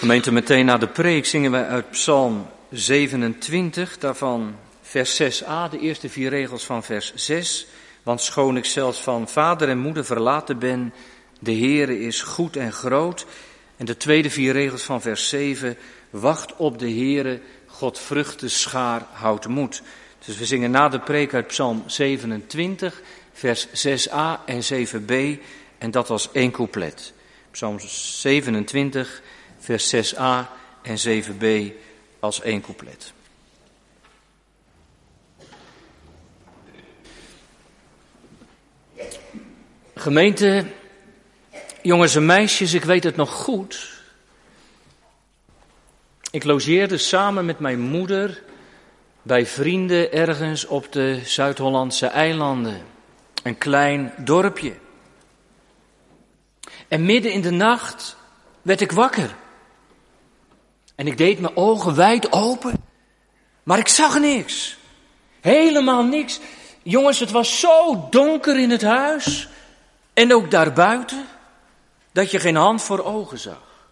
Gemeente, meteen na de preek zingen wij uit Psalm 27, daarvan vers 6a, de eerste vier regels van vers 6. Want schoon ik zelfs van vader en moeder verlaten ben, de Heere is goed en groot. En de tweede vier regels van vers 7, wacht op de Heere, God vruchte schaar houdt moed. Dus we zingen na de preek uit Psalm 27, vers 6a en 7b, en dat als één couplet. Psalm 27, vers 6a en 7b als één couplet. Gemeente, jongens en meisjes, ik weet het nog goed. Ik logeerde samen met mijn moeder bij vrienden ergens op de Zuid-Hollandse eilanden. Een klein dorpje. En midden in de nacht werd ik wakker. En ik deed mijn ogen wijd open, maar ik zag niks. Helemaal niks. Jongens, het was zo donker in het huis en ook daarbuiten dat je geen hand voor ogen zag.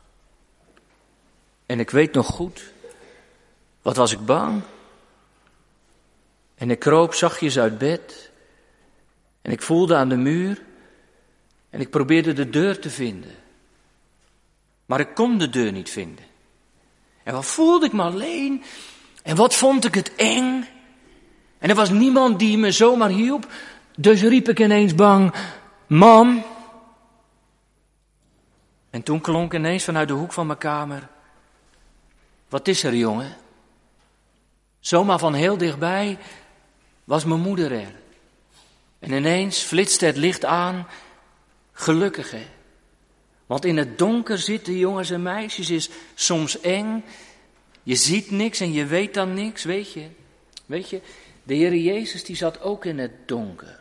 En ik weet nog goed, wat was ik bang? En ik kroop zachtjes uit bed en ik voelde aan de muur en ik probeerde de deur te vinden. Maar ik kon de deur niet vinden. En wat voelde ik me alleen? En wat vond ik het eng? En er was niemand die me zomaar hielp. Dus riep ik ineens bang, mam. En toen klonk ineens vanuit de hoek van mijn kamer, wat is er jongen? Zomaar van heel dichtbij was mijn moeder er. En ineens flitste het licht aan, gelukkig Want in het donker zitten jongens en meisjes is soms eng. Je ziet niks en je weet dan niks, weet je. Weet je, de Heer Jezus die zat ook in het donker.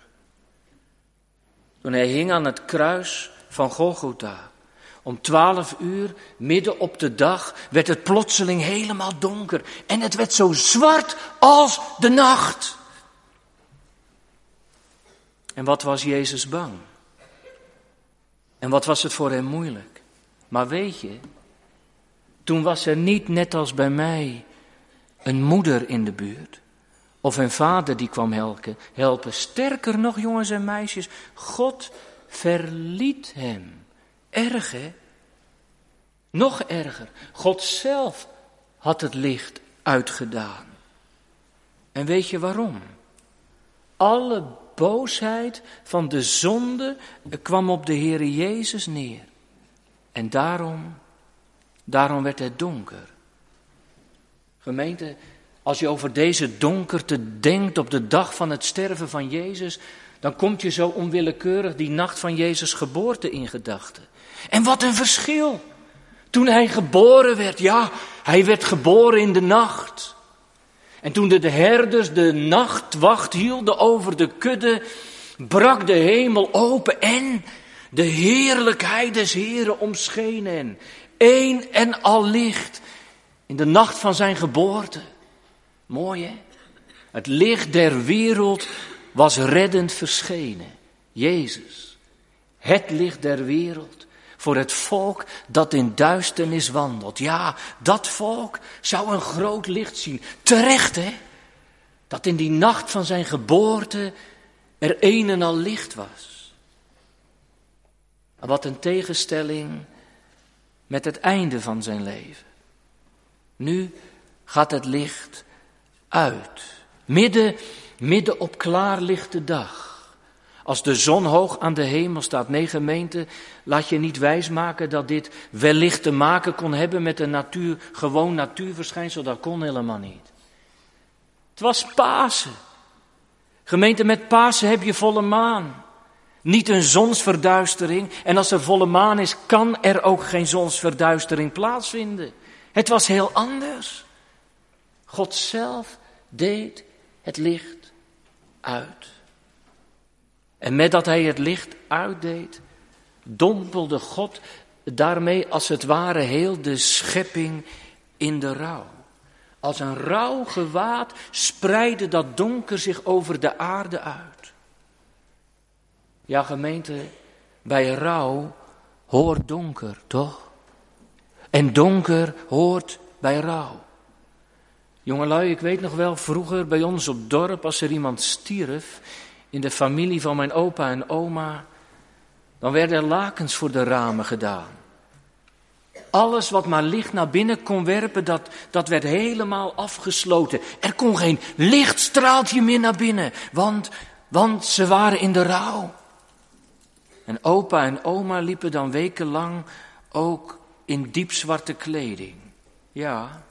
Toen hij hing aan het kruis van Golgotha. Om twaalf uur, midden op de dag, werd het plotseling helemaal donker. En het werd zo zwart als de nacht. En wat was Jezus bang? En wat was het voor hem moeilijk? Maar weet je, toen was er niet net als bij mij een moeder in de buurt. Of een vader die kwam helpen. helpen. Sterker nog, jongens en meisjes, God verliet hem. Erg hè? Nog erger. God zelf had het licht uitgedaan. En weet je waarom? Alle boosheid van de zonde kwam op de Heer Jezus neer. En daarom, daarom werd het donker. Gemeente, als je over deze donkerte denkt op de dag van het sterven van Jezus, dan komt je zo onwillekeurig die nacht van Jezus' geboorte in gedachten. En wat een verschil! Toen hij geboren werd, ja, hij werd geboren in de nacht. En toen de herders de nachtwacht hielden over de kudde, brak de hemel open en de heerlijkheid des Heren omscheen hen. Eén en al licht in de nacht van zijn geboorte. Mooi hè? Het licht der wereld was reddend verschenen. Jezus, het licht der wereld voor het volk dat in duisternis wandelt. Ja, dat volk zou een groot licht zien. Terecht, hè? Dat in die nacht van zijn geboorte er een en al licht was. Wat een tegenstelling met het einde van zijn leven. Nu gaat het licht uit. Midden, midden op klaarlichte dag. Als de zon hoog aan de hemel staat. Nee, gemeente, laat je niet wijsmaken dat dit wellicht te maken kon hebben met een natuur, gewoon natuurverschijnsel. Dat kon helemaal niet. Het was Pasen. Gemeente, met Pasen heb je volle maan. Niet een zonsverduistering. En als er volle maan is, kan er ook geen zonsverduistering plaatsvinden. Het was heel anders. God zelf deed het licht uit. En met dat hij het licht uitdeed, dompelde God daarmee als het ware heel de schepping in de rouw. Als een rouw gewaad spreidde dat donker zich over de aarde uit. Ja, gemeente, bij rouw hoort donker, toch? En donker hoort bij rouw. Jongelui, ik weet nog wel vroeger bij ons op dorp, als er iemand stierf in de familie van mijn opa en oma, dan werden er lakens voor de ramen gedaan. Alles wat maar licht naar binnen kon werpen, dat, dat werd helemaal afgesloten. Er kon geen lichtstraaltje meer naar binnen, want, want ze waren in de rouw. En opa en oma liepen dan wekenlang ook in diepzwarte kleding. Ja,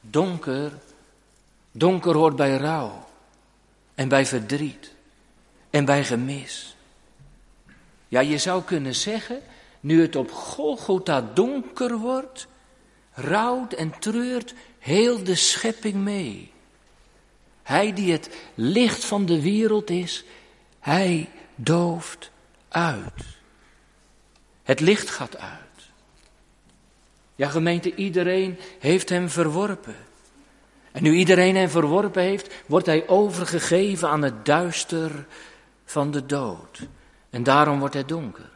donker. Donker hoort bij rouw en bij verdriet en bij gemis. Ja, je zou kunnen zeggen, nu het op Golgotha donker wordt, rouwt en treurt heel de schepping mee. Hij die het licht van de wereld is, hij dooft uit. Het licht gaat uit. Ja, gemeente, iedereen heeft hem verworpen. En nu iedereen hem verworpen heeft, wordt hij overgegeven aan het duister van de dood. En daarom wordt het donker.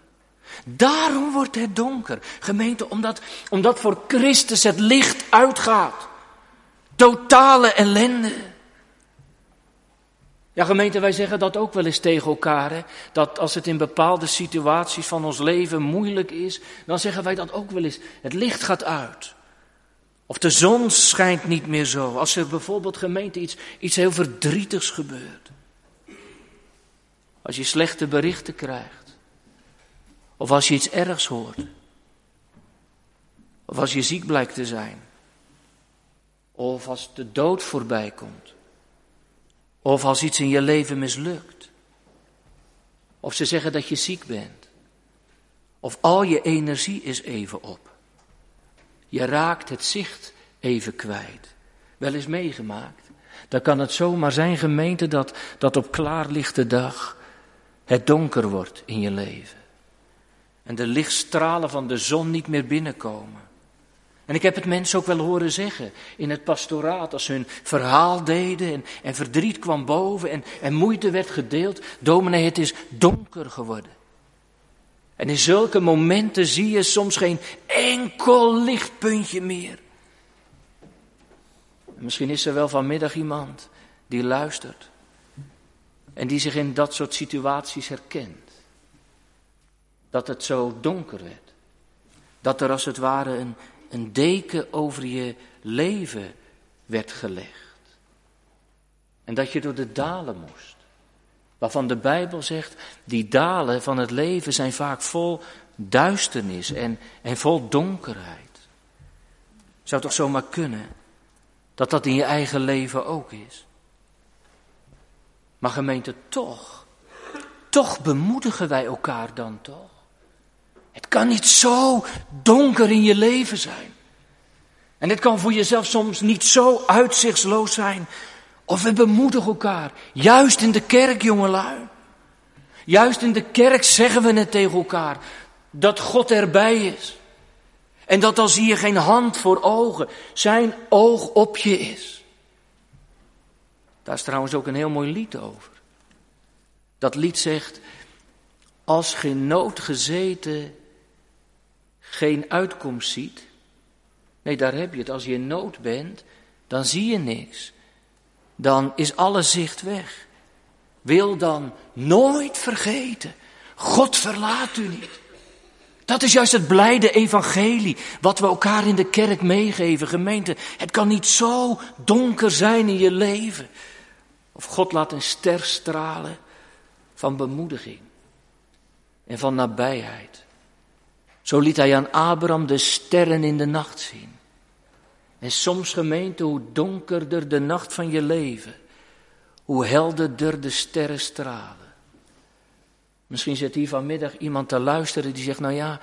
Daarom wordt het donker. Gemeente, omdat, omdat voor Christus het licht uitgaat. Totale ellende. Ja, gemeente, wij zeggen dat ook wel eens tegen elkaar. Dat als het in bepaalde situaties van ons leven moeilijk is, dan zeggen wij dat ook wel eens. Het licht gaat uit. Of de zon schijnt niet meer zo. Als er bijvoorbeeld gemeente iets, iets heel verdrietigs gebeurt. Als je slechte berichten krijgt. Of als je iets ergs hoort. Of als je ziek blijkt te zijn. Of als de dood voorbij komt. Of als iets in je leven mislukt. Of ze zeggen dat je ziek bent. Of al je energie is even op. Je raakt het zicht even kwijt. Wel eens meegemaakt. Dan kan het zomaar zijn, gemeente, dat, dat op klaarlichte dag het donker wordt in je leven. En de lichtstralen van de zon niet meer binnenkomen. En ik heb het mensen ook wel horen zeggen in het pastoraat, als ze hun verhaal deden en, verdriet kwam boven en, en moeite werd gedeeld. Dominee, het is donker geworden. En in zulke momenten zie je soms geen enkel lichtpuntje meer. Misschien is er wel vanmiddag iemand die luistert en die zich in dat soort situaties herkent. Dat het zo donker werd. Dat er als het ware een, een deken over je leven werd gelegd. En dat je door de dalen moest. Waarvan de Bijbel zegt, die dalen van het leven zijn vaak vol duisternis en, en vol donkerheid. Zou toch zomaar kunnen dat dat in je eigen leven ook is? Maar gemeente, toch, toch bemoedigen wij elkaar dan toch? Het kan niet zo donker in je leven zijn. En het kan voor jezelf soms niet zo uitzichtsloos zijn. Of we bemoedigen elkaar. Juist in de kerk, jongelui. Juist in de kerk zeggen we het tegen elkaar. Dat God erbij is. En dat al zie je geen hand voor ogen, zijn oog op je is. Daar is trouwens ook een heel mooi lied over. Dat lied zegt, als geen nood gezeten geen uitkomst ziet. Nee, daar heb je het. Als je in nood bent, dan zie je niks. Dan is alle zicht weg. Wil dan nooit vergeten. God verlaat u niet. Dat is juist het blijde evangelie, wat we elkaar in de kerk meegeven, gemeente. Het kan niet zo donker zijn in je leven. Of God laat een ster stralen van bemoediging en van nabijheid. Zo liet hij aan Abraham de sterren in de nacht zien. En soms gemeente, hoe donkerder de nacht van je leven, hoe helderder de sterren stralen. Misschien zit hier vanmiddag iemand te luisteren die zegt, nou ja,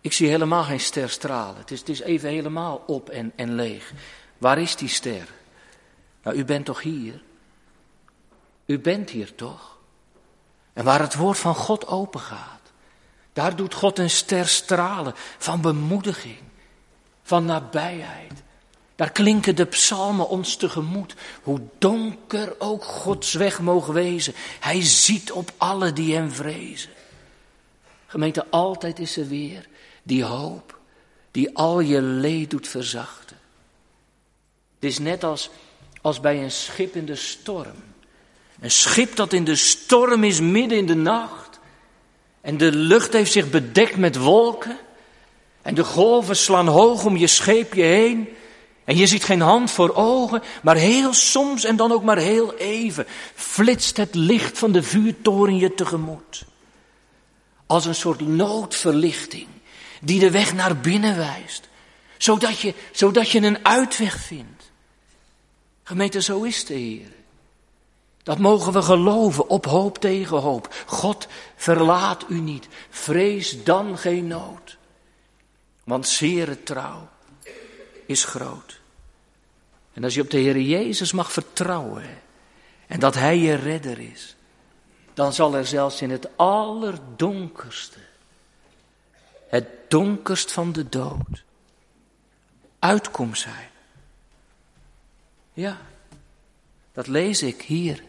ik zie helemaal geen ster stralen. Het is, het is even helemaal op en, en leeg. Waar is die ster? Nou, u bent toch hier? U bent hier toch? En waar het woord van God open gaat. Daar doet God een ster stralen van bemoediging, van nabijheid. Daar klinken de psalmen ons tegemoet. Hoe donker ook Gods weg mogen wezen. Hij ziet op alle die hem vrezen. Gemeente, altijd is er weer die hoop die al je leed doet verzachten. Het is net als, als bij een schip in de storm. Een schip dat in de storm is midden in de nacht. En de lucht heeft zich bedekt met wolken. En de golven slaan hoog om je scheepje heen. En je ziet geen hand voor ogen, maar heel soms en dan ook maar heel even flitst het licht van de vuurtoren je tegemoet. Als een soort noodverlichting die de weg naar binnen wijst, zodat je, zodat je een uitweg vindt. Gemeente, zo is de Heer. Dat mogen we geloven op hoop tegen hoop. God verlaat u niet. Vrees dan geen nood. Want zeer trouw is groot. En als je op de Heer Jezus mag vertrouwen en dat Hij je redder is, dan zal er zelfs in het allerdonkerste, het donkerst van de dood, uitkomst zijn. Ja, dat lees ik hier.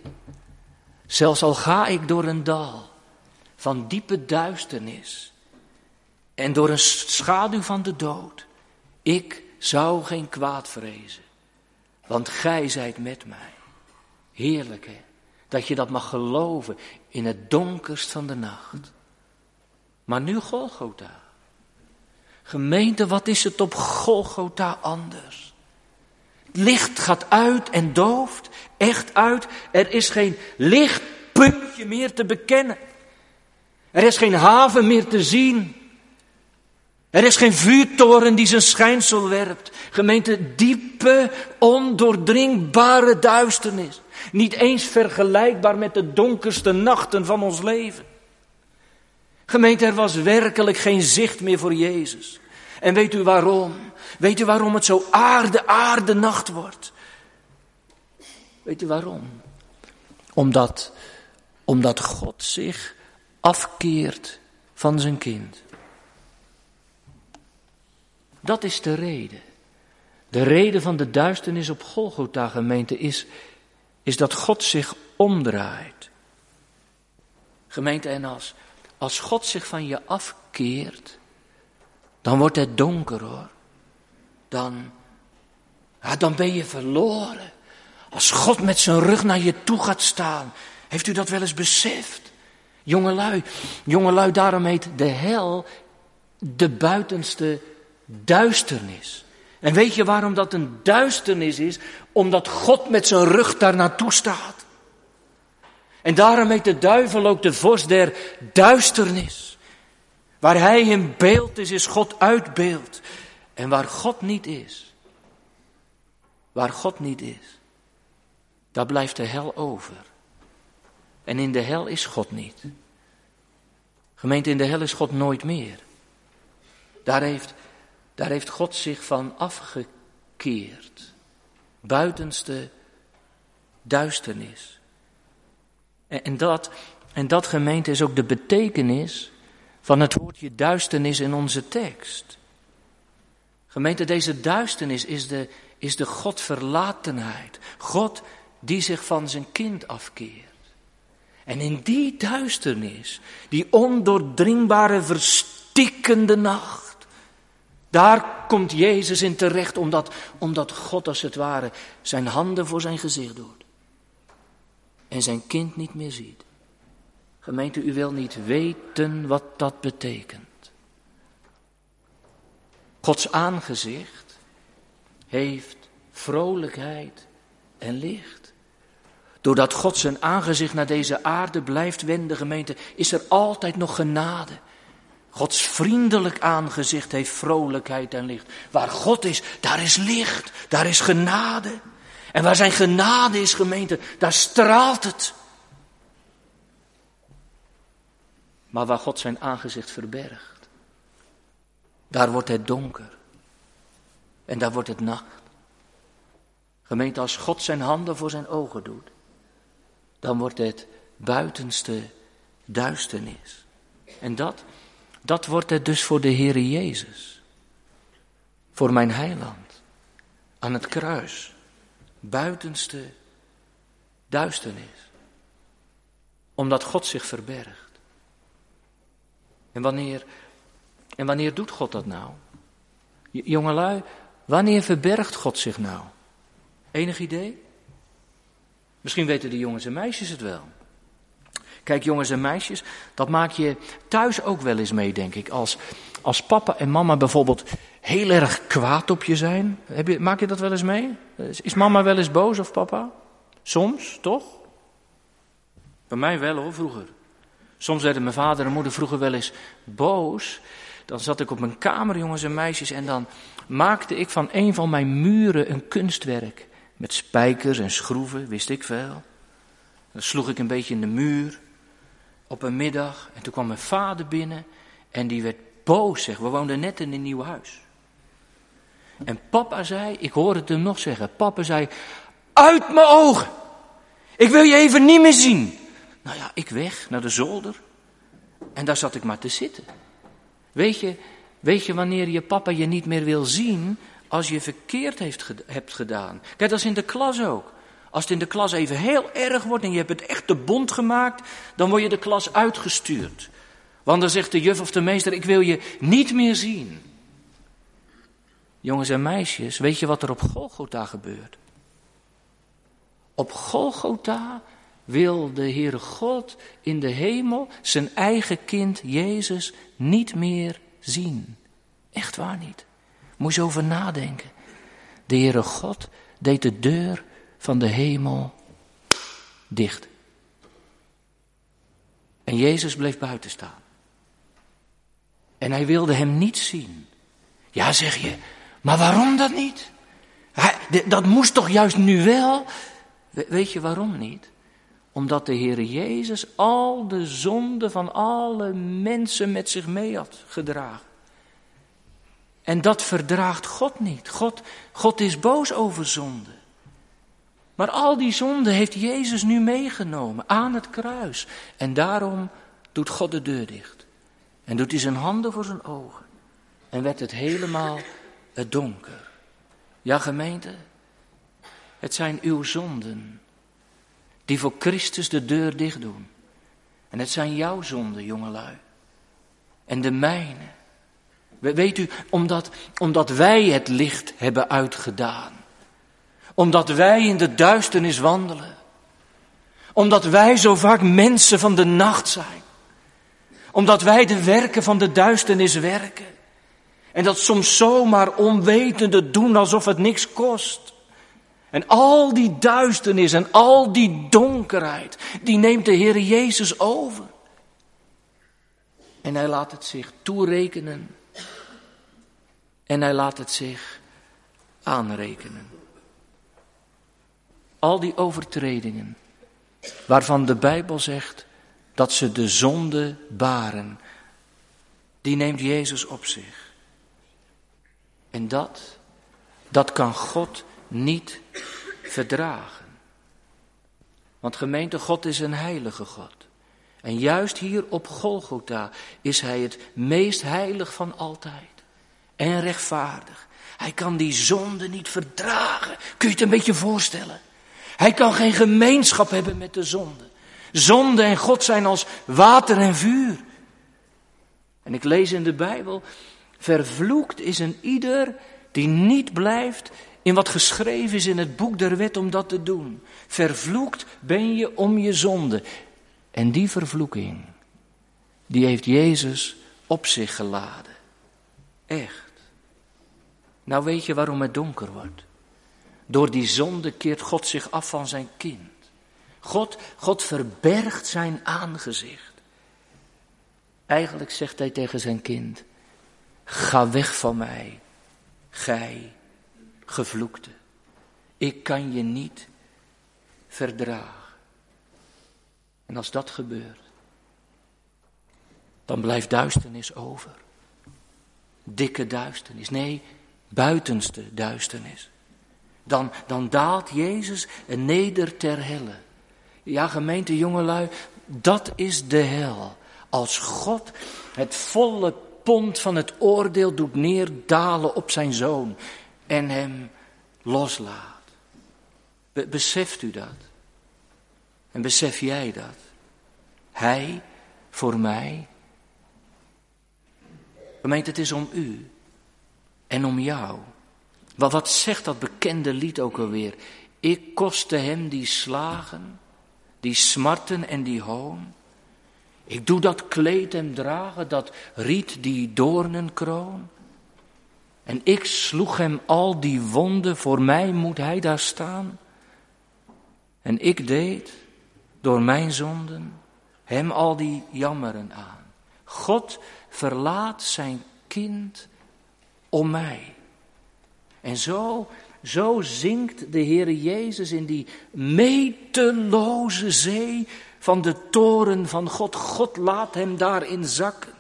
Zelfs al ga ik door een dal van diepe duisternis en door een schaduw van de dood, ik zou geen kwaad vrezen, want gij zijt met mij. Heerlijk hè, dat je dat mag geloven in het donkerst van de nacht. Maar nu Golgotha. Gemeente, wat is het op Golgotha anders? Licht gaat uit en dooft, echt uit. Er is geen lichtpuntje meer te bekennen. Er is geen haven meer te zien. Er is geen vuurtoren die zijn schijnsel werpt. Gemeente, diepe, ondoordringbare duisternis. Niet eens vergelijkbaar met de donkerste nachten van ons leven. Gemeente, er was werkelijk geen zicht meer voor Jezus. En weet u waarom? Weet u waarom het zo aarde, aarde nacht wordt? Weet u waarom? Omdat, omdat God zich afkeert van zijn kind. Dat is de reden. De reden van de duisternis op Golgotha gemeente is, is dat God zich omdraait. Gemeente, en als, als God zich van je afkeert, dan wordt het donker hoor. Dan, dan ben je verloren. Als God met zijn rug naar je toe gaat staan. Heeft u dat wel eens beseft? Jongelui, jongelui, daarom heet de hel de buitenste duisternis. En weet je waarom dat een duisternis is? Omdat God met zijn rug daar naartoe staat. En daarom heet de duivel ook de vorst der duisternis. Waar hij in beeld is, is God uitbeeld. En waar God niet is, waar God niet is, daar blijft de hel over. En in de hel is God niet. Gemeente, in de hel is God nooit meer. Daar heeft, daar heeft God zich van afgekeerd. Buitenste duisternis. En, dat, en dat gemeente is ook de betekenis van het woordje duisternis in onze tekst. Gemeente, deze duisternis is de, is de Godverlatenheid. God die zich van zijn kind afkeert. En in die duisternis, die ondoordringbare, verstikkende nacht, daar komt Jezus in terecht, omdat, omdat God als het ware zijn handen voor zijn gezicht doet. En zijn kind niet meer ziet. Gemeente, u wil niet weten wat dat betekent. Gods aangezicht heeft vrolijkheid en licht. Doordat God zijn aangezicht naar deze aarde blijft wenden, gemeente, is er altijd nog genade. Gods vriendelijk aangezicht heeft vrolijkheid en licht. Waar God is, daar is licht, daar is genade. En waar zijn genade is, gemeente, daar straalt het. Maar waar God zijn aangezicht verbergt, daar wordt het donker. En daar wordt het nacht. Gemeente, als God zijn handen voor zijn ogen doet, dan wordt het buitenste duisternis. En dat, dat wordt het dus voor de Heere Jezus. Voor mijn heiland. Aan het kruis. Buitenste duisternis. Omdat God zich verbergt. En wanneer en wanneer doet God dat nou? Jongelui, wanneer verbergt God zich nou? Enig idee? Misschien weten de jongens en meisjes het wel. Kijk, jongens en meisjes, dat maak je thuis ook wel eens mee, denk ik. Als, als papa en mama bijvoorbeeld heel erg kwaad op je zijn. Heb je, maak je dat wel eens mee? Is mama wel eens boos of papa? Soms, toch? Bij mij wel hoor, vroeger. Soms werden mijn vader en moeder vroeger wel eens boos. Dan zat ik op mijn kamer, jongens en meisjes, en dan maakte ik van een van mijn muren een kunstwerk. Met spijkers en schroeven, wist ik veel. Dan sloeg ik een beetje in de muur op een middag. En toen kwam mijn vader binnen en die werd boos, zeg. We woonden net in een nieuw huis. En papa zei, ik hoor het hem nog zeggen, papa zei, uit mijn ogen. Ik wil je even niet meer zien. Nou ja, ik weg naar de zolder. En daar zat ik maar te zitten. Weet je, weet je wanneer je papa je niet meer wil zien als je verkeerd heeft, hebt gedaan? Kijk, dat is in de klas ook. Als het in de klas even heel erg wordt en je hebt het echt de bond gemaakt, dan word je de klas uitgestuurd. Want dan zegt de juf of de meester, ik wil je niet meer zien. Jongens en meisjes, weet je wat er op Golgotha gebeurt? Op Golgotha wil de Heere God in de hemel zijn eigen kind Jezus niet meer zien. Echt waar niet. Moet je over nadenken. De Heere God deed de deur van de hemel dicht. En Jezus bleef buiten staan. En hij wilde hem niet zien. Ja, zeg je, maar waarom dat niet? Hij, dat moest toch juist nu wel? Weet je waarom niet? Omdat de Heer Jezus al de zonden van alle mensen met zich mee had gedragen. En dat verdraagt God niet. God, God is boos over zonde. Maar al die zonden heeft Jezus nu meegenomen aan het kruis. En daarom doet God de deur dicht. En doet hij zijn handen voor zijn ogen. En werd het helemaal het donker. Ja, gemeente, het zijn uw zonden die voor Christus de deur dicht doen. En het zijn jouw zonden, jongelui. En de mijne. Weet u, omdat, omdat wij het licht hebben uitgedaan. Omdat wij in de duisternis wandelen. Omdat wij zo vaak mensen van de nacht zijn. Omdat wij de werken van de duisternis werken. En dat soms zomaar onwetende doen alsof het niks kost. En al die duisternis en al die donkerheid, die neemt de Heer Jezus over. En hij laat het zich toerekenen. En hij laat het zich aanrekenen. Al die overtredingen, waarvan de Bijbel zegt dat ze de zonde baren, die neemt Jezus op zich. En dat, dat kan God niet verdragen. Want gemeente, God is een heilige God. En juist hier op Golgotha is Hij het meest heilig van altijd. En rechtvaardig. Hij kan die zonde niet verdragen. Kun je het een beetje voorstellen? Hij kan geen gemeenschap hebben met de zonde. Zonde en God zijn als water en vuur. En ik lees in de Bijbel, vervloekt is een ieder die niet blijft in wat geschreven is in het boek der wet om dat te doen. Vervloekt ben je om je zonde. En die vervloeking, die heeft Jezus op zich geladen. Echt. Nou weet je waarom het donker wordt. Door die zonde keert God zich af van zijn kind. God, God verbergt zijn aangezicht. Eigenlijk zegt hij tegen zijn kind: Ga weg van mij, gij gevloekte. Ik kan je niet verdragen. En als dat gebeurt, dan blijft duisternis over. Dikke duisternis. Nee, buitenste duisternis. Dan, dan daalt Jezus neder ter helle. Ja, gemeente jongelui, dat is de hel. Als God het volle pond van het oordeel doet neerdalen op zijn zoon en hem loslaat. beseft u dat? En besef jij dat? Hij voor mij. Gemeente, het is om u en om jou. Wat, wat zegt dat bekende lied ook alweer? Ik kostte hem die slagen, die smarten en die hoon. Ik doe dat kleed hem dragen, dat riet die doornenkroon. En ik sloeg hem al die wonden, voor mij moet hij daar staan. En ik deed door mijn zonden hem al die jammeren aan. God verlaat zijn kind om mij. En zo, zo zinkt de Heere Jezus in die meteloze zee van de toren van God. God laat hem daarin zakken.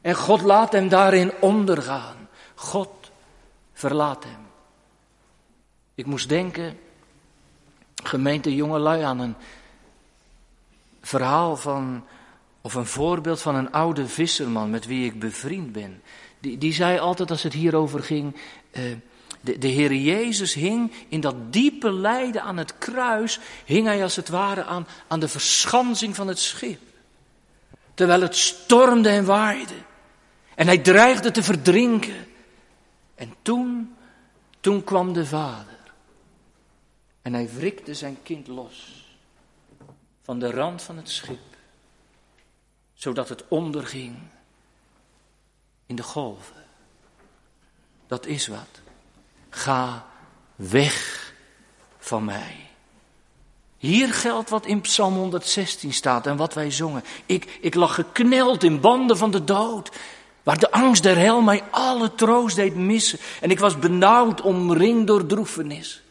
En God laat hem daarin ondergaan. God verlaat hem. Ik moest denken, gemeente jongelui, aan een verhaal van, of een voorbeeld van een oude visserman met wie ik bevriend ben. Die, die zei altijd als het hierover ging, uh, de, de Heer Jezus hing in dat diepe lijden aan het kruis, hing hij als het ware aan, aan de verschansing van het schip. Terwijl het stormde en waaide. En hij dreigde te verdrinken. En toen, toen kwam de vader. En hij wrikte zijn kind los van de rand van het schip, zodat het onderging in de golven. Dat is wat. Ga weg van mij. Hier geldt wat in Psalm 116 staat en wat wij zongen. Ik, ik lag gekneld in banden van de dood, waar de angst der hel mij alle troost deed missen. En ik was benauwd, omringd door droefenis.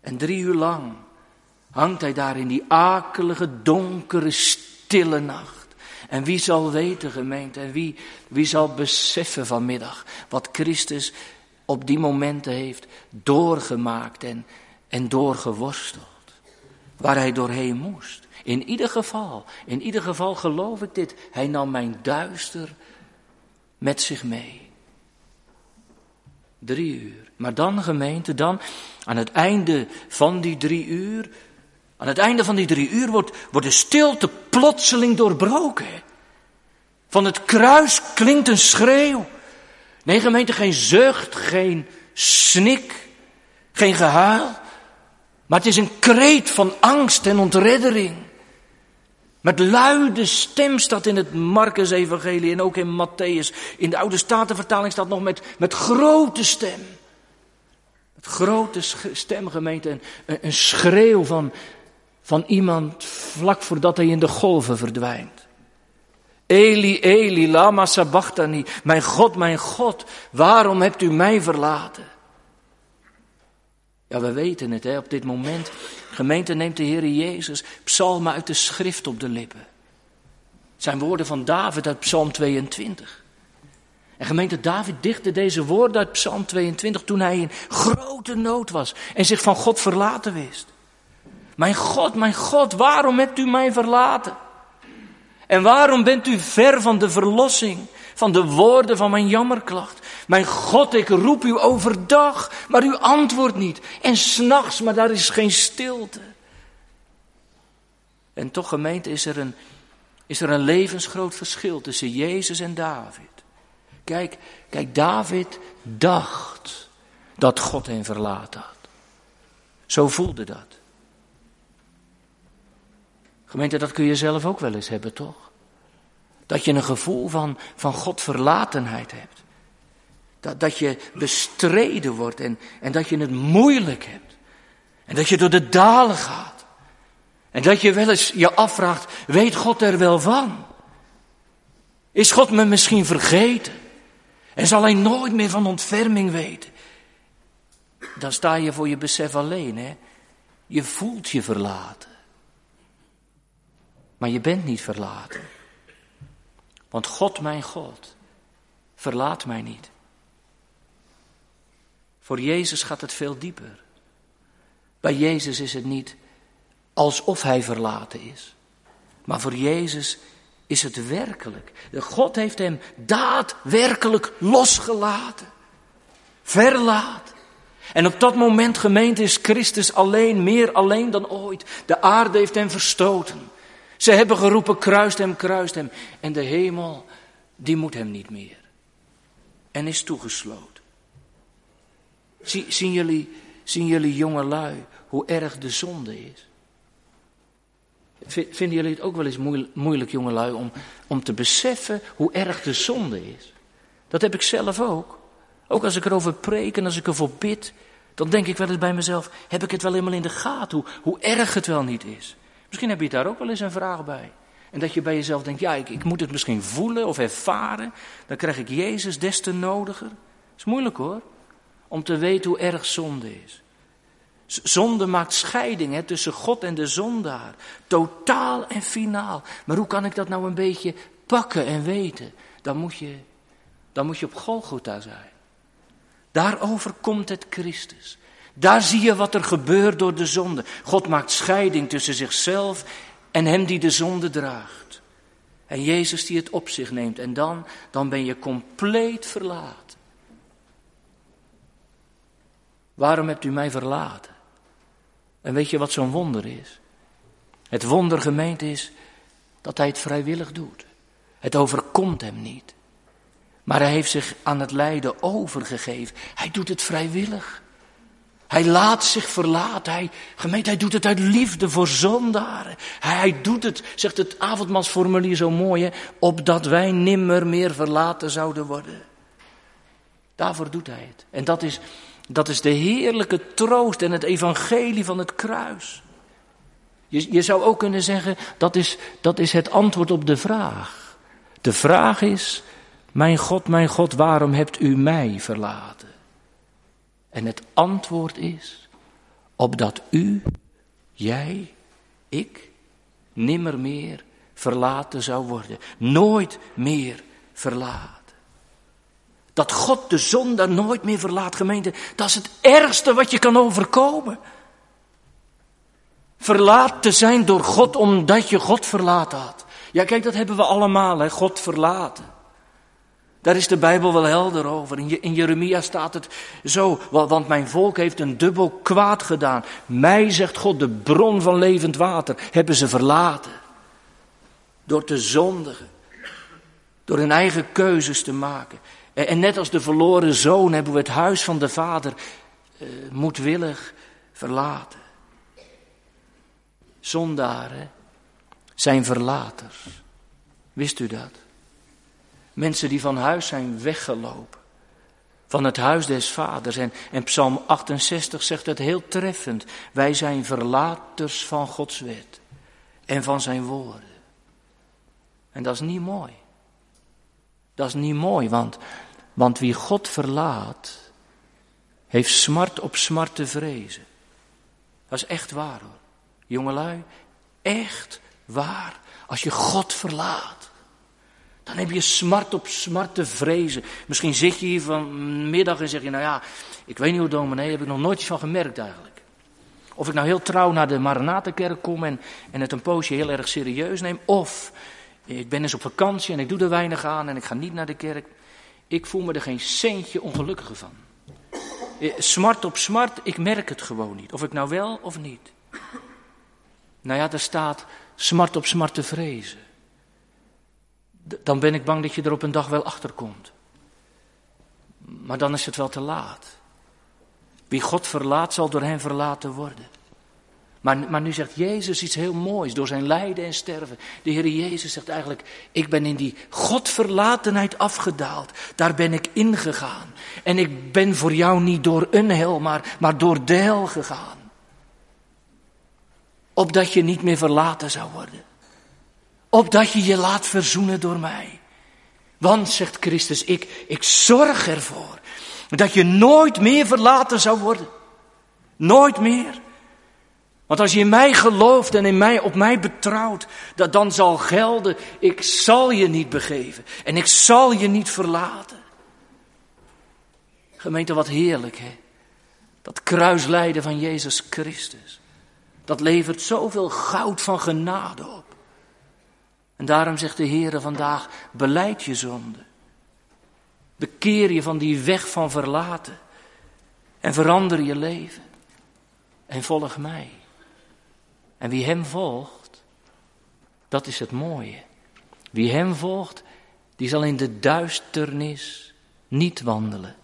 En drie uur lang hangt hij daar in die akelige, donkere, stille nacht. En wie zal weten, gemeente, en wie, wie zal beseffen vanmiddag wat Christus op die momenten heeft doorgemaakt en, en doorgeworsteld. Waar hij doorheen moest. In ieder geval, in ieder geval geloof ik dit. Hij nam mijn duister met zich mee. Drie uur. Maar dan, gemeente, dan aan het einde van die drie uur, aan het einde van die drie uur wordt, wordt de stilte plotseling doorbroken. Van het kruis klinkt een schreeuw. Nee, gemeente, geen zucht, geen snik, geen gehuil. Maar het is een kreet van angst en ontreddering. Met luide stem staat in het Marcus-evangelie en ook in Matthäus. In de oude statenvertaling staat nog met, met grote stem. Met grote stem, gemeente, een, een schreeuw van, van iemand vlak voordat hij in de golven verdwijnt. Eli, Eli, lama sabachthani. Mijn God, mijn God, waarom hebt u mij verlaten? Ja, we weten het hè, op dit moment. Gemeente neemt de Heer Jezus psalmen uit de schrift op de lippen. Het zijn woorden van David uit Psalm 22. En gemeente David dichtte deze woorden uit Psalm 22 toen hij in grote nood was en zich van God verlaten wist. Mijn God, mijn God, waarom hebt u mij verlaten? En waarom bent u ver van de verlossing, van de woorden van mijn jammerklacht? Mijn God, ik roep u overdag, maar u antwoordt niet. En s'nachts, maar daar is geen stilte. En toch, gemeente, is er, een, is er een levensgroot verschil tussen Jezus en David. Kijk, kijk, David dacht dat God hem verlaten had. Zo voelde dat. Gemeente, dat kun je zelf ook wel eens hebben, toch? Dat je een gevoel van, van Godverlatenheid hebt. Dat, dat je bestreden wordt en, en dat je het moeilijk hebt. En dat je door de dalen gaat. En dat je wel eens je afvraagt, weet God er wel van? Is God me misschien vergeten? En zal hij nooit meer van ontferming weten? Dan sta je voor je besef alleen, hè? Je voelt je verlaten. Maar je bent niet verlaten. Want God, mijn God, verlaat mij niet. Voor Jezus gaat het veel dieper. Bij Jezus is het niet alsof Hij verlaten is. Maar voor Jezus is het werkelijk. God heeft Hem daadwerkelijk losgelaten. Verlaat. En op dat moment, gemeente, is Christus alleen, meer alleen dan ooit. De aarde heeft Hem verstoten. Ze hebben geroepen, kruist hem, kruist hem. En de hemel, die moet hem niet meer. en is toegesloten. Zien jullie, zien jullie jonge lui hoe erg de zonde is? Vinden jullie het ook wel eens moeilijk, jongelui, om, om te beseffen hoe erg de zonde is? Dat heb ik zelf ook. Ook als ik erover preek en als ik ervoor bid, dan denk ik wel eens bij mezelf, heb ik het wel helemaal in de gaten, hoe, hoe erg het wel niet is. Misschien heb je daar ook wel eens een vraag bij. En dat je bij jezelf denkt, ja, ik, ik moet het misschien voelen of ervaren. Dan krijg ik Jezus des te nodiger. Is moeilijk hoor, om te weten hoe erg zonde is. Zonde maakt scheiding hè, tussen God en de zondaar. Totaal en finaal. Maar hoe kan ik dat nou een beetje pakken en weten? Dan moet je, dan moet je op Golgotha zijn. Daarover komt het Christus. Daar zie je wat er gebeurt door de zonde. God maakt scheiding tussen zichzelf en hem die de zonde draagt. En Jezus die het op zich neemt. En dan, dan ben je compleet verlaten. Waarom hebt u mij verlaten? En weet je wat zo'n wonder is? Het wonder gemeend is dat hij het vrijwillig doet. Het overkomt hem niet. Maar hij heeft zich aan het lijden overgegeven. Hij doet het vrijwillig. Hij laat zich verlaten. Hij, gemeente, hij doet het uit liefde voor zondaren. Hij, hij doet het, zegt het avondmansformulier zo mooi, opdat wij nimmer meer verlaten zouden worden. Daarvoor doet hij het. En dat is, dat is de heerlijke troost en het evangelie van het kruis. Je, je zou ook kunnen zeggen, dat is, dat is het antwoord op de vraag. De vraag is, mijn God, mijn God, waarom hebt u mij verlaten? En het antwoord is, opdat u, jij, ik, nimmer meer verlaten zou worden. Nooit meer verlaten. Dat God de zondaar nooit meer verlaat, gemeente, dat is het ergste wat je kan overkomen. Verlaat te zijn door God omdat je God verlaten had. Ja, kijk, dat hebben we allemaal, hè, God verlaten. Daar is de Bijbel wel helder over. In Jeremia staat het zo, want mijn volk heeft een dubbel kwaad gedaan. Mij, zegt God, de bron van levend water, hebben ze verlaten. Door te zondigen. Door hun eigen keuzes te maken. En net als de verloren zoon hebben we het huis van de vader uh, moedwillig verlaten. Zondaren zijn verlaters. Wist u dat? Mensen die van huis zijn weggelopen. Van het huis des vaders. En, Psalm 68 zegt het heel treffend. Wij zijn verlaters van Gods wet. En van zijn woorden. En dat is niet mooi. Dat is niet mooi, want, want wie God verlaat, heeft smart op smart te vrezen. Dat is echt waar hoor. Jongelui, echt waar. Als je God verlaat, dan heb je smart op smart te vrezen. Misschien zit je hier vanmiddag en zeg je, nou ja, ik weet niet hoe dominee, heb ik nog nooit iets van gemerkt eigenlijk. Of ik nou heel trouw naar de Maranatenkerk kom en, en het een poosje heel erg serieus neem. Of ik ben eens op vakantie en ik doe er weinig aan en ik ga niet naar de kerk. Ik voel me er geen centje ongelukkiger van. Eh, smart op smart, ik merk het gewoon niet. Of ik nou wel of niet. Nou ja, er staat smart op smart te vrezen dan ben ik bang dat je er op een dag wel achter komt. Maar dan is het wel te laat. Wie God verlaat, zal door hem verlaten worden. Maar, maar nu zegt Jezus iets heel moois door zijn lijden en sterven. De Heer Jezus zegt eigenlijk, ik ben in die Godverlatenheid afgedaald. Daar ben ik ingegaan. En ik ben voor jou niet door een hel, maar, maar door de hel gegaan. Opdat je niet meer verlaten zou worden opdat je je laat verzoenen door mij. Want, zegt Christus, ik, ik zorg ervoor dat je nooit meer verlaten zou worden. Nooit meer. Want als je in mij gelooft en in mij, op mij betrouwt, dat dan zal gelden, ik zal je niet begeven en ik zal je niet verlaten. Gemeente, wat heerlijk hè. Dat kruislijden van Jezus Christus. Dat levert zoveel goud van genade op. En daarom zegt de Heer vandaag, beleid je zonde. Bekeer je van die weg van verlaten. En verander je leven. En volg mij. En wie hem volgt, dat is het mooie. Wie hem volgt, die zal in de duisternis niet wandelen.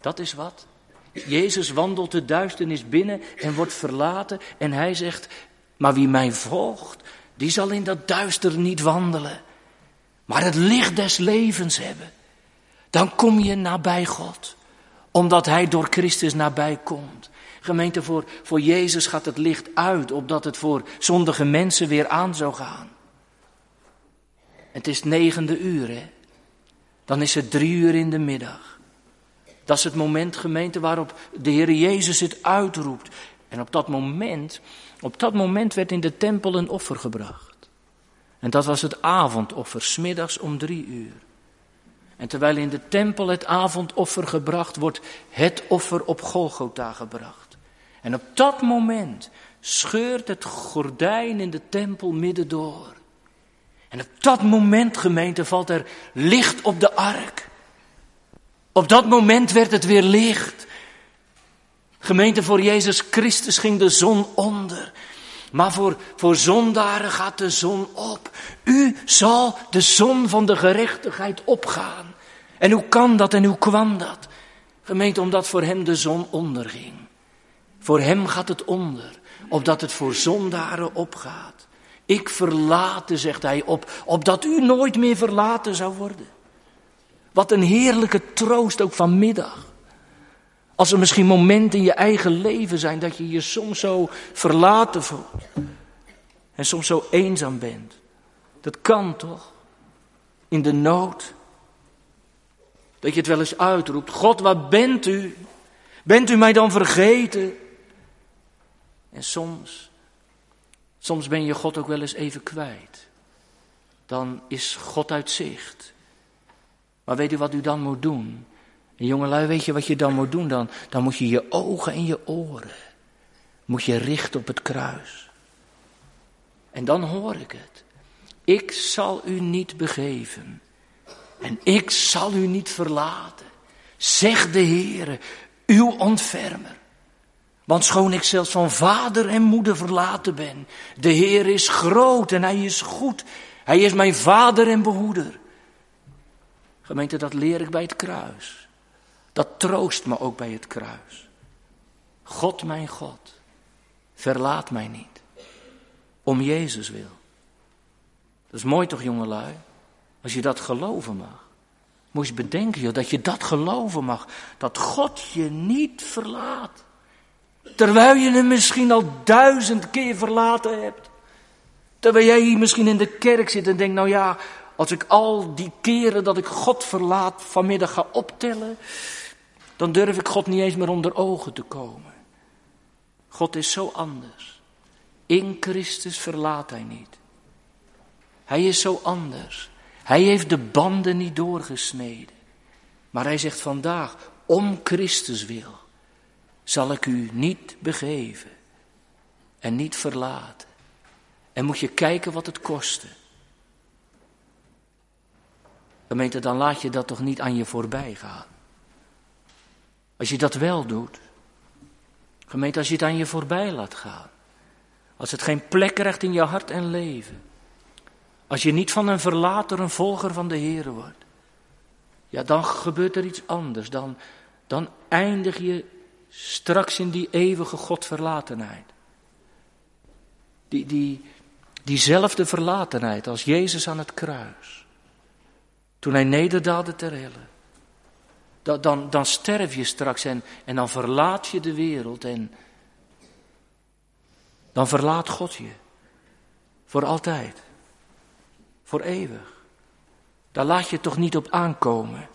Dat is wat. Jezus wandelt de duisternis binnen en wordt verlaten. En hij zegt, maar wie mij volgt, die zal in dat duister niet wandelen. Maar het licht des levens hebben. Dan kom je nabij God. Omdat hij door Christus nabij komt. Gemeente, voor, voor Jezus gaat het licht uit, opdat het voor zondige mensen weer aan zou gaan. Het is negende uur, hè? Dan is het drie uur in de middag. Dat is het moment, gemeente, waarop de Heer Jezus het uitroept. En op dat moment, op dat moment werd in de tempel een offer gebracht. En dat was het avondoffer, smiddags om drie uur. En terwijl in de tempel het avondoffer gebracht wordt, het offer op Golgotha gebracht. En op dat moment scheurt het gordijn in de tempel midden door. En op dat moment, gemeente, valt er licht op de ark. Op dat moment werd het weer licht. Gemeente, voor Jezus Christus ging de zon onder. Maar voor, voor zondaren gaat de zon op. U zal de zon van de gerechtigheid opgaan. En hoe kan dat en hoe kwam dat? Gemeente, omdat voor hem de zon onderging. Voor hem gaat het onder, opdat het voor zondaren opgaat. Ik verlaten, zegt hij, op, opdat u nooit meer verlaten zou worden. Wat een heerlijke troost ook vanmiddag. Als er misschien momenten in je eigen leven zijn dat je je soms zo verlaten voelt. En soms zo eenzaam bent. Dat kan toch? In de nood. Dat je het wel eens uitroept. God, waar bent u? Bent u mij dan vergeten? En soms, soms ben je God ook wel eens even kwijt. Dan is God uit zicht. Maar weet u wat u dan moet doen? En jongelui, weet je wat je dan moet doen? Dan, dan moet je je ogen en je oren, moet je richten op het kruis. En dan hoor ik het. Ik zal u niet begeven. En ik zal u niet verlaten. Zegt de Heere, uw ontfermer. Want schoon ik zelfs van vader en moeder verlaten ben, de Heer is groot en Hij is goed. Hij is mijn vader en behoeder. Gemeente, dat leer ik bij het kruis. Dat troost me ook bij het kruis. God, mijn God, verlaat mij niet. Om Jezus wil. Dat is mooi toch, jongelui? Als je dat geloven mag. Moet je bedenken, joh, dat je dat geloven mag. Dat God je niet verlaat. Terwijl je hem misschien al duizend keer verlaten hebt. Terwijl jij hier misschien in de kerk zit en denkt, nou ja, als ik al die keren dat ik God verlaat vanmiddag ga optellen, dan durf ik God niet eens meer onder ogen te komen. God is zo anders. In Christus verlaat hij niet. Hij is zo anders. Hij heeft de banden niet doorgesneden. Maar hij zegt vandaag, om Christus wil zal ik u niet begeven en niet verlaten. En moet je kijken wat het kostte. Gemeente, dan laat je dat toch niet aan je voorbij gaan. Als je dat wel doet. Gemeente, als je het aan je voorbij laat gaan. Als het geen plek krijgt in je hart en leven. Als je niet van een verlater een volger van de Heer wordt. Ja, dan gebeurt er iets anders. Dan, dan eindig je Straks in die eeuwige Godverlatenheid. Die, die, diezelfde verlatenheid als Jezus aan het kruis. Toen hij nederdaalde ter helle. Dan, dan, dan sterf je straks en, en dan verlaat je de wereld en dan verlaat God je. Voor altijd. Voor eeuwig. Daar laat je toch niet op aankomen.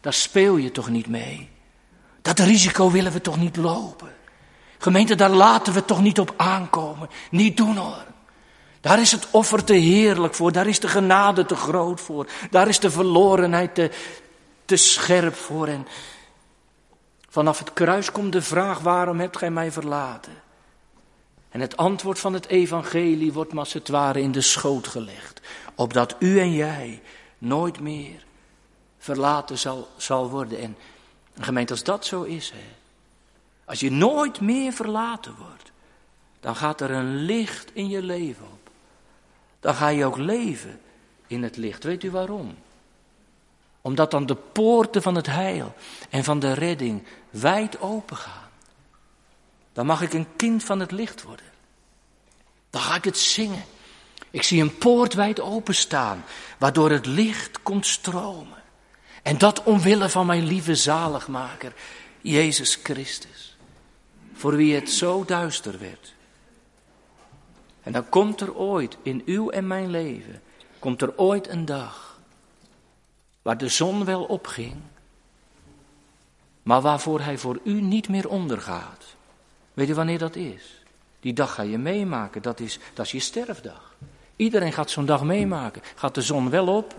Daar speel je toch niet mee. Dat risico willen we toch niet lopen. Gemeente, daar laten we toch niet op aankomen. Niet doen hoor. Daar is het offer te heerlijk voor. Daar is de genade te groot voor. Daar is de verlorenheid te, te scherp voor. En vanaf het kruis komt de vraag: waarom hebt gij mij verlaten? En het antwoord van het evangelie wordt maar als het ware in de schoot gelegd. Opdat u en jij nooit meer verlaten zal, zal worden. En een gemeente, als dat zo is, hè, als je nooit meer verlaten wordt, dan gaat er een licht in je leven op. Dan ga je ook leven in het licht. Weet u waarom? Omdat dan de poorten van het heil en van de redding wijd open gaan. Dan mag ik een kind van het licht worden. Dan ga ik het zingen. Ik zie een poort wijd openstaan, waardoor het licht komt stromen. En dat omwille van mijn lieve zaligmaker, Jezus Christus. Voor wie het zo duister werd. En dan komt er ooit in uw en mijn leven, komt er ooit een dag waar de zon wel opging, maar waarvoor hij voor u niet meer ondergaat. Weet je wanneer dat is? Die dag ga je meemaken, dat is, dat is je sterfdag. Iedereen gaat zo'n dag meemaken. Gaat de zon wel op,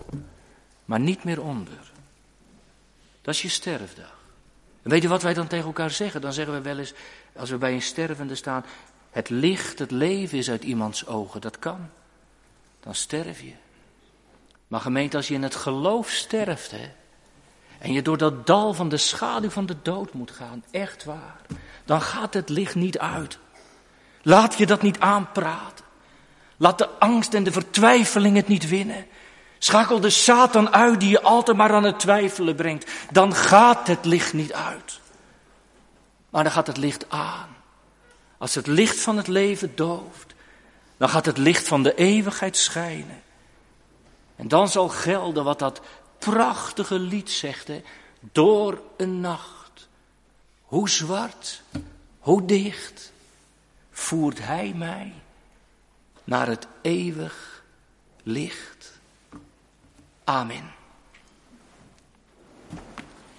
maar niet meer onder. Dat is je sterfdag. En weet je wat wij dan tegen elkaar zeggen? Dan zeggen we wel eens, als we bij een stervende staan, het licht, het leven is uit iemands ogen. Dat kan. Dan sterf je. Maar gemeente, als je in het geloof sterft, hè, en je door dat dal van de schaduw van de dood moet gaan, echt waar, dan gaat het licht niet uit. Laat je dat niet aanpraten. Laat de angst en de vertwijfeling het niet winnen. Schakel de Satan uit die je altijd maar aan het twijfelen brengt. Dan gaat het licht niet uit. Maar dan gaat het licht aan. Als het licht van het leven dooft, dan gaat het licht van de eeuwigheid schijnen. En dan zal gelden wat dat prachtige lied zegt, door een nacht. Hoe zwart, hoe dicht voert hij mij naar het eeuwig licht. Amen.